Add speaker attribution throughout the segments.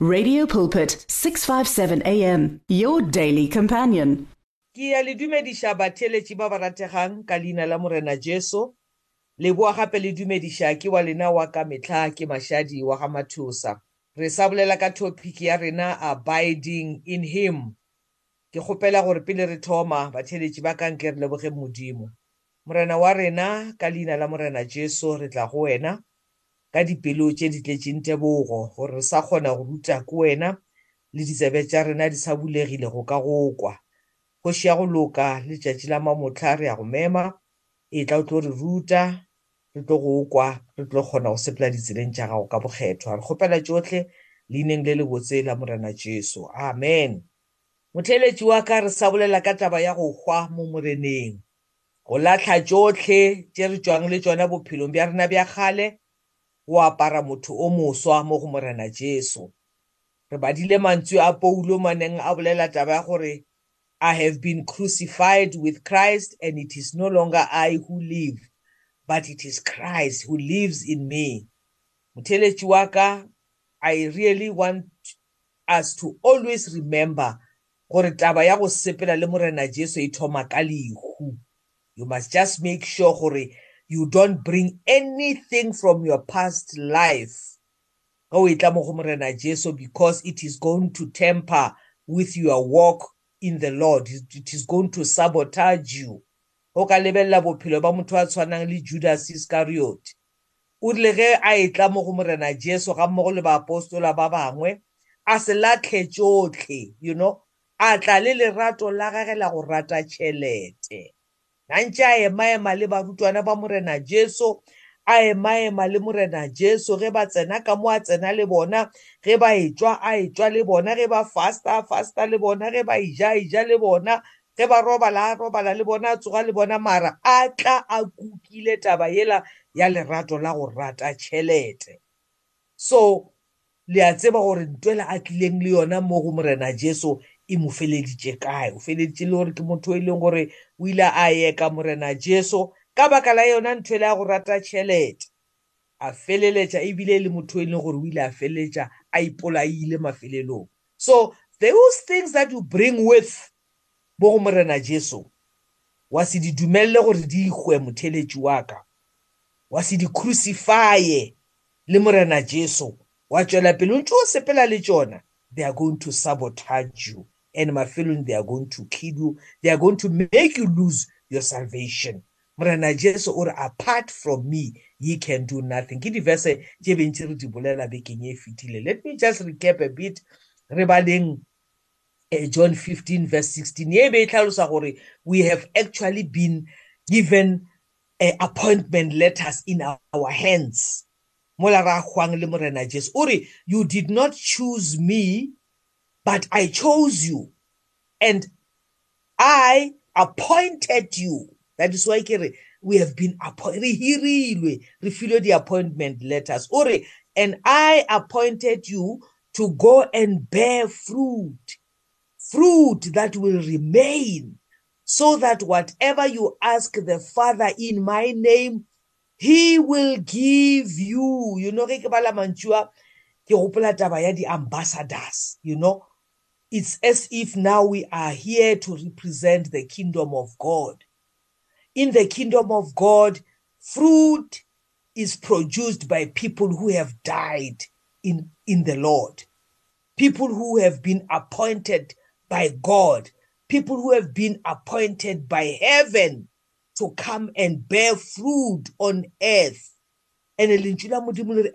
Speaker 1: Radio Pulpit 657 AM your daily companion.
Speaker 2: ke ya le dumediša batheletši ba ba rategang ka leina la morena jesu. Le boa gape le dumediša ke wa lena wa ka mehla ke mašadi wa ga mathosa re sa bolela ka topic ya rena abiding in him. Ke kgopela gore pele re thoma batheletši ba kanke re leboge modimo. Morena wa rena ka leina la morena jesu re tla go wena. Ka dipelo tše di tletšeng tebogo gore re sa kgona go ruta ko wena le ditsebe tša rena di sa bulegile go ka go kwa. Kgoši ya go loka letšatši la mamotlha re ya go mema e tla o tlo re ruta re tlo go kwa re tlo kgona go sepela ditseleng tša gago ka bokgethwa. Re kgopela tšotlhe leineng le lebotse la morena jesu. Amen. Motheletši wa ka re sa bolela ka taba ya go hwa mo moreneng. Go latlha tšotlhe tše re tšwang le tšona bophelong bja rena bja kgale go apara motho o moswa mo go morena jesu re badile mantswe a poulo maneng a bolela taba ya gore I have been crucified with Christ, and it is no longer I who live, but it is Christ who lives in me. Motheletši wa ka, I really want us to always remember gore taba ya go sepela le morena Jesu e thoma ka lehu. You must just make sure gore you don't bring anything from your past life o e tla mo go morena Jesu because it is going to temper with your walk in the Lord. It is going to sabotage you. O ka lebelela bophelo ba motho a tshwanang le Judas Iscariot. O rile ge a etla mo go morena Jesu ga mmogo le baapostola ba bangwe a se latlhe tsotlhe, you know, a tla le lerato la gage la go rata tšhelete. Nantse a ema-ema le barutwana ba morena Jesu a ema-ema le morena Jesu. Ge ba tsena ka mo a tsena le bona. Ge ba etswa a etswa le bona. Ge ba fasta a fasta le bona. Ge ba ija a ija le bona. Ge ba robala a robala le bona a tsoga le bona. Mara a tla a kukile taba yela ya lerato la go rata tšhelete. So le a tseba gore ntwela a tlileng le yona mo go morena Jesu e mo feleditše kae. O feleditše le gore ke motho e leng gore o ile a eka morena Jesu. Ka baka la yona ntho e le ya go rata tšhelete. A feleletša ebile e le motho e leng gore o ile a feleletša a ipolaile mafelelong. So those things that you bring with bo go morena jesu wa se di dumelele gore di ikgwe motheletši wa ka. Wa se di crucifye le morena jesu. Wa tšwela pele o ntse o sepela le tšona they are going to sabotage you. And mafelong they are going to kill you. They are going to make you lose your salvation. Morena jesu o re apart from me ye can do nothing. Ke diverse tše bentši re di bolela bekeng e let me just recap a bit re baleng uh, john 15 verse 16 ye be e we have actually been given uh, appointment letters in our, hands. Mola ra hwang le morena jesu. Re you did not choose me but i chose you and i appointed you. That is why kere we have been appointed re hirilwe re filwe di-appointment letters. O re and i appointed you to go and bear fruit fruit that will remain so that whatever you ask the father in my name he will give you. You know ke bala mantšua ke gopola taba ya di-ambassadors you know? It's as if now we are here to represent the kingdom of god. In the kingdom of God, fruit is produced by people who have died in, in the Lord, people who have been appointed by God, people who have been appointed by heaven to come and bear fruit on earth. And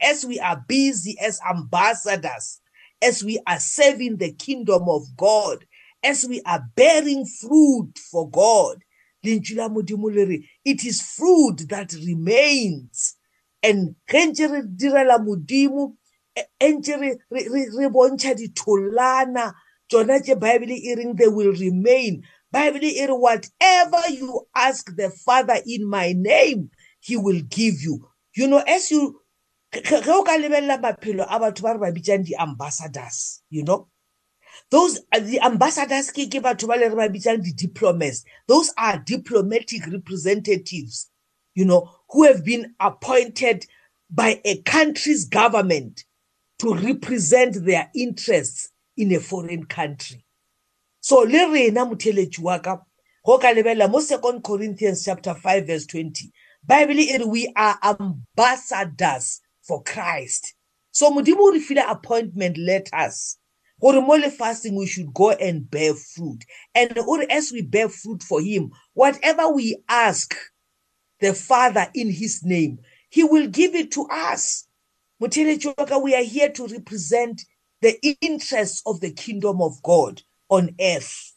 Speaker 2: as we are busy as ambassadors, as we are serving the kingdom of God, as we are bearing fruit for God, re it is fruit that remains. And ge ntse re e ntse re bontšha ditholana tsona tše bible e reng they will remain. Bible e re whatever you ask the father in my name he will give you. You know as you ge o ka lebelela maphelo a batho ba re ba bitsang di-ambassadors you know? Those the ambassadors ke ke batho ba le re ba bitsang di-diplomats. Those are diplomatic representatives you know who have been appointed by a country's government to represent their interests in a foreign country. So le rena motheletši wa ka go ka lebelela mo second corinthians chapter 5 verse 20 bible e re we are ambassadors for christ. So modimo re file appointment letters gore mo lefaseng we should go and bear fruit. And or as we bear fruit for him whatever we ask the father in his name he will give it to us. Motheletši wa ka we are here to represent the interests of the kingdom of god on earth.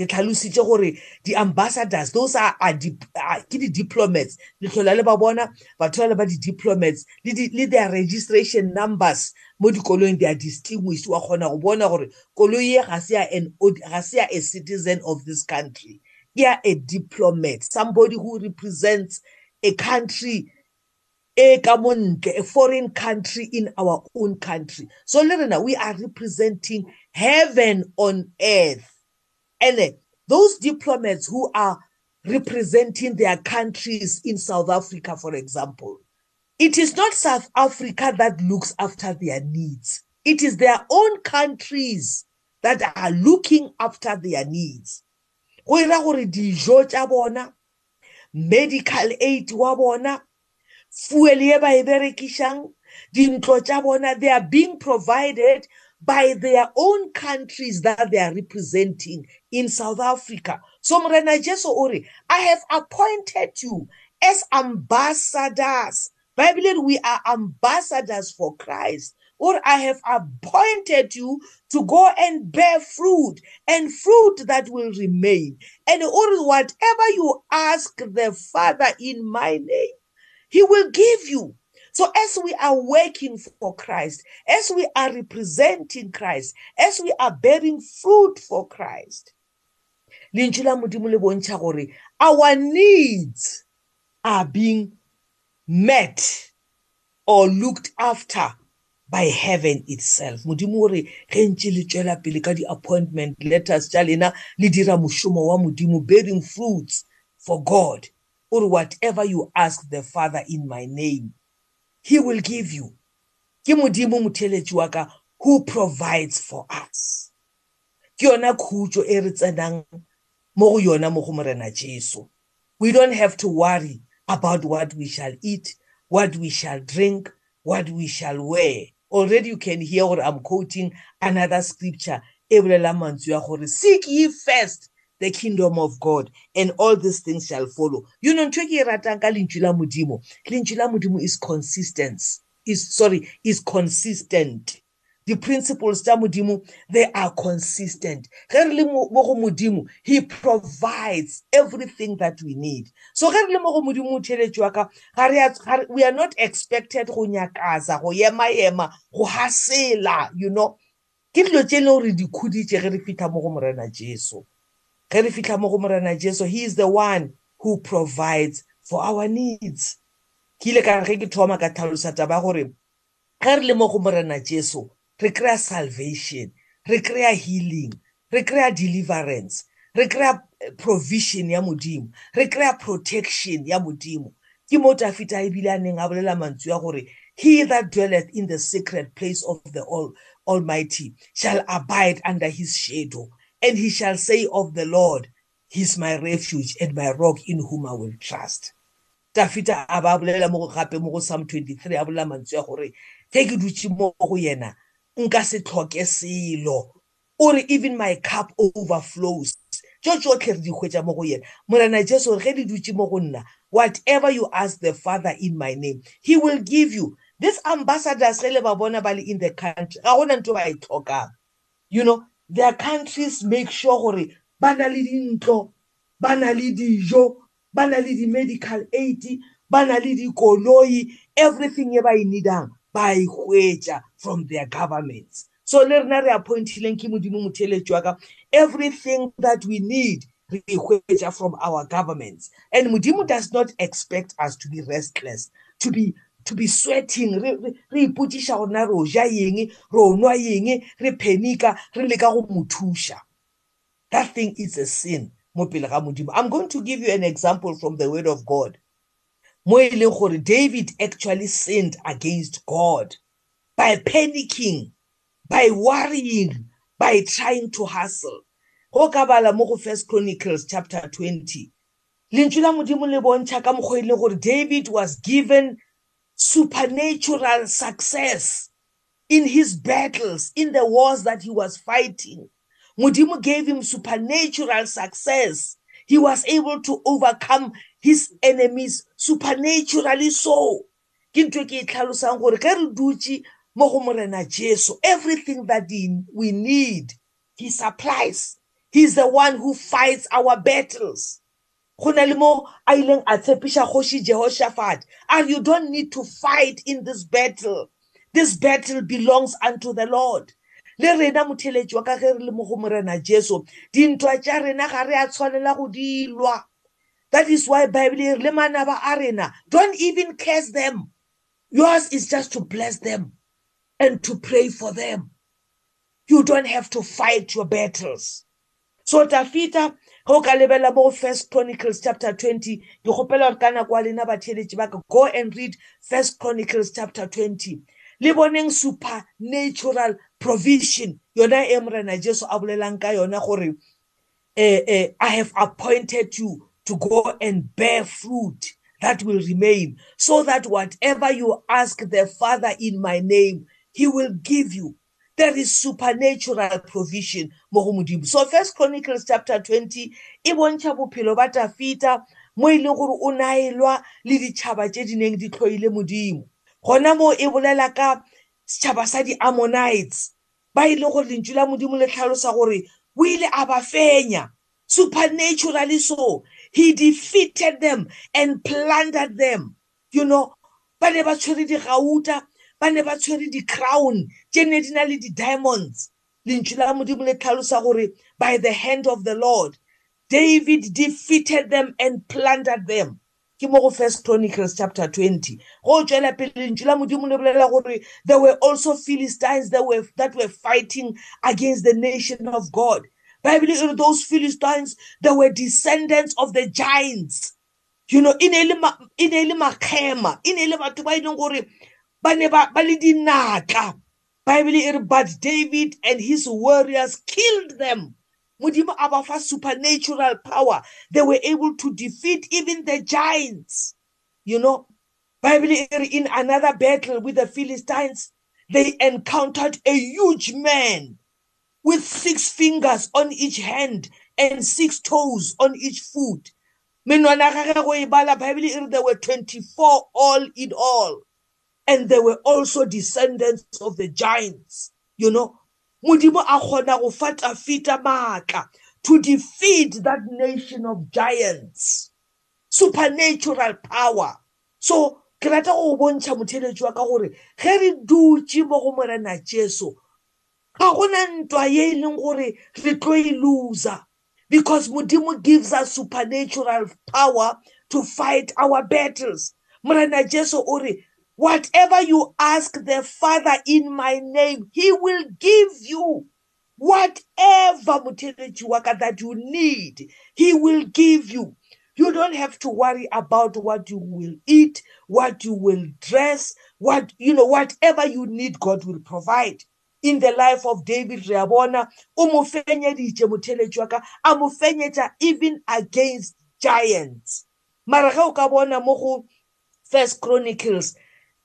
Speaker 2: Ke tlhalositse gore di-ambassadors those are, are, are ke di-diplomats. Le tlhola le ba bona batho ba le ba di-diplomats. Le, di, le their registration numbers mo dikoloing they are distinguished. Wa kgona go bona gore koloi e ga se ya a citizen of this country. Ke ya a diplomat somebody who represents a country e ka mo ntle a foreign country in our own country. So le rena we are representing heaven on earth. And those diplomats who are representing their countries in South Africa, for example, it is not South Africa that looks after their needs. It is their own countries that are looking after their needs. go ira gore dijo tša bona medical aid wa bona fuel ye ba e berekišang dintlo tša bona they are being provided by their own countries that they are representing in South Africa. So Morena Jesu ori, I have appointed you as ambassadors. Bible, we are ambassadors for Christ. Or I have appointed you to go and bear fruit and fruit that will remain. And or whatever you ask the Father in my name, he will give you. So, as we are working for Christ, as we are representing Christ, as we are bearing fruit for Christ, our needs are being met or looked after by heaven itself. Modimo o re ge ntse le tswela pele ka di-appointment letters tša lena le dira mošomo wa modimo bearing fruits for god. Or whatever you ask the father in my name he will give you. Ke modimo motheletši wa ka who provides for us. Ke yona khutso e re tsenang mo go yona mo go morena jesu. We don't have to worry about what we shall eat what we shall drink what we shall wear. Already you can hear what i'm quoting another scripture e bolela mantswe ya gore seek ye first the kingdom of God, and all these things shall follow. You know, ntho ke e ratang ka lentswe la modimo lentswe la modimo is consistent is sorry is consistent. The principles tsa modimo they are consistent. Ge re le mo go modimo he provides everything that we need. So ge re le mo go modimo motheletši wa ka we are not expected go nyakaza go ema-ema go hasela you know. Ke dilo tse e leng gore di khuditše ge re fitlha mo go morena jesu. Ge re fitlha mo go morena jesu he is the one who provides for our needs. Ke ile ka ge ke thoma ka tlhalosa taba gore ge re le mo go morena jesu re kry-a salvation re kry-a healing re kry-a deliverance re kry-a provision ya modimo re kry-a protection ya modimo. Ke mo tafita ebile a neng a bolela mantswe ya gore he that dwelleth in the secret place of the All, almighty shall abide under his shadow. And he shall say of the Lord, He's my refuge and my rock in whom I will trust. Tafita a ba bolela mo gape mo go Psalm 23 a bolela mantswe ya gore ge ke dutse mo go yena nka se tlhoke selo. O re even my cup overflows. Tso tsotlhe re di hwetša mo go yena. Morena jesu ge di dutse mo go nna whatever you ask the father in my name he will give you. This ambassadors ge le ba bona ba le in the country ga gona nto ba e tlhokang. You know their countries make sure gore ba na le dintlo ba na le dijo ba na le di-medical aid ba na le dikoloi everything e ba e needang ba e hwetša from their governments. So le rena re appointileng ke modimo motheletši wa ka everything that we need re e hwetša from our governments. And modimo does not expect us to be restless to be to be sweating re re ipotšiša gona re o ja eng re o nwa eng re phenika re leka go mo thuša. That thing is a sin mo pele ga modimo. I'm going to give you an example from the word of god. Mo e leng gore david actually sinned against god by panicking by worrying by trying to hustle. Go ka bala mo go first chronicles chapter 20 lentswe la modimo le bontšha ka mokgwa e leng gore david was given supernatural success in his battles in the wars that he was fighting. Modimo gave him supernatural success. He was able to overcome his enemies supernaturally so. Ke ntwe ke e tlhalosang gore ge re dutse mo go morena jesu everything that we need he supplies. He's the one who fights our battles. Go na le mo a ileng a tshepiša kgoši jehoshaphat and you don't need to fight in this battle. This battle belongs unto the lord. Le rena motheletši wa ka ge re le mo go morena jesu dintwa tša rena ga re a tshwanela go dilwa that is why bible e re le manaba a rena don't even curse them. Yours is just to bless them and to pray for them. You don't have to fight your battles. So tafita go ka lebela mo first chronicles chapter 20 ke gopela gore ka nako wa lena batheletši ba ka go and read first chronicles chapter 20 le boneng supernatural provision yona e morena jesu a bolelang ka yona gore eh, eh, i have appointed you to go and bear fruit that will remain so that whatever you ask the father in my name he will give you. There is supernatural provision mo go modimo. So first chronicles chapter 20 e bontšha bophelo ba tafita mo e leng gore o naelwa le ditšhaba tše di neng di tlhoile modimo. Gona mo e bolela ka setšhaba sa di-ammonites ba e leng gore lentšu la modimo le tlhalosa gore o ile a ba fenya. Supernaturally so he defeated them and plundered them. You know ba ne ba tshwere digauta ba ne ba tshwere di-crown tše ne di na le di-diamonds. Lentšu la modimo le tlhalosa gore by the hand of the lord david defeated them and plundered them. Ke mo go first chronicles chapter 20 go tswela pele lentšu la modimo le bolela gore there were also philistines that were, that were fighting against the nation of god. Bible e re those philistines they were descendants of the giants. You know e ne e le makgema e ne e le batho ba e leng gore ba ne ba le dinatla bible e re but david and his warriors killed them. Modimo a ba fa supernatural power. They were able to defeat even the giants. You know bible e re in another battle with the philistines they encountered a huge man with six fingers on each hand and six toes on each foot. Menwana gage go e bala bible e re there were 24 all in all. And they were also descendants of the giants. You know modimo a kgona go fatafita maatla to defeat that nation of giants. Supernatural power. So ke rata go bontšha motheletši wa ka gore ge re dutse mo go morena jesu ga gona ntwa ye e leng gore re tlo e loser. Because modimo gives us supernatural power to fight our battles. Morena jesu o re Whatever you ask the Father in my name, He will give you. Whatever that you need, He will give you. You don't have to worry about what you will eat, what you will dress, what, you know, whatever you need, God will provide. In the life of David Reabona, even against giants. Mara First Chronicles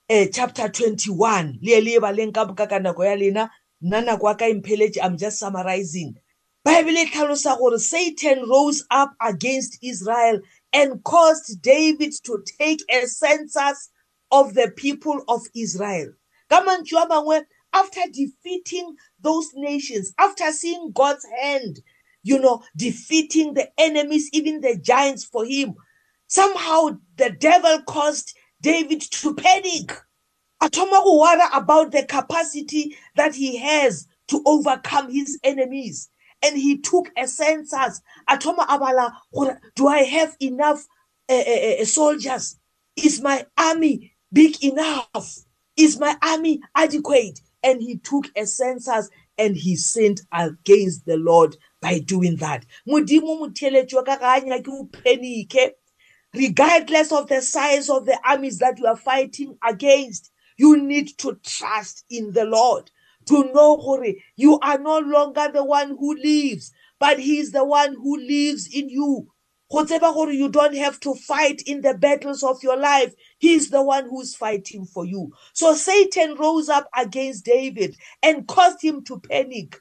Speaker 2: eh chapter 21 le le baleng ka boka ka nako ya lena nna nako ka impheletse i'm just summarizing. Bible e tlhalosa gore satan rose up against israel and caused david to take a census of the people of israel. Ka mantswe a mangwe after defeating those nations after seeing god's hand you know defeating the enemies even the giants for him somehow the devil caused David to panic. Atoma go worry about the capacity that he has to overcome his enemies. And he took a census. Atoma abala, do I have enough uh, uh, uh, soldiers? Is my army big enough? Is my army adequate? And he took a census and he sinned against the Lord by doing that. Modimo motheletšwa ka ga a nyake o panic regardless of the size of the armies that you are fighting against. you need to trust in the lord to know gore you are no longer the one who lives but he is the one who lives in you. Go tseba gore you don't have to fight in the battles of your life. He's the one who's fighting for you. So satan rose up against david and caused him to panic.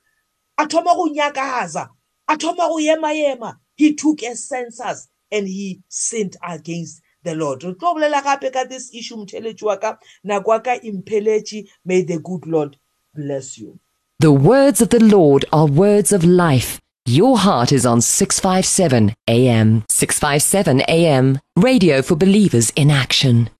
Speaker 2: A thoma go nyakaza a thoma go ema-ema he took a census. And he sinned against the lord re tlo bolela gape ka this issue motheletši wa ka nako wa ka impheletše may the good lord bless you
Speaker 3: The words of the Lord are words of life. Your heart is on 657 AM. 657 AM. Radio for believers in action.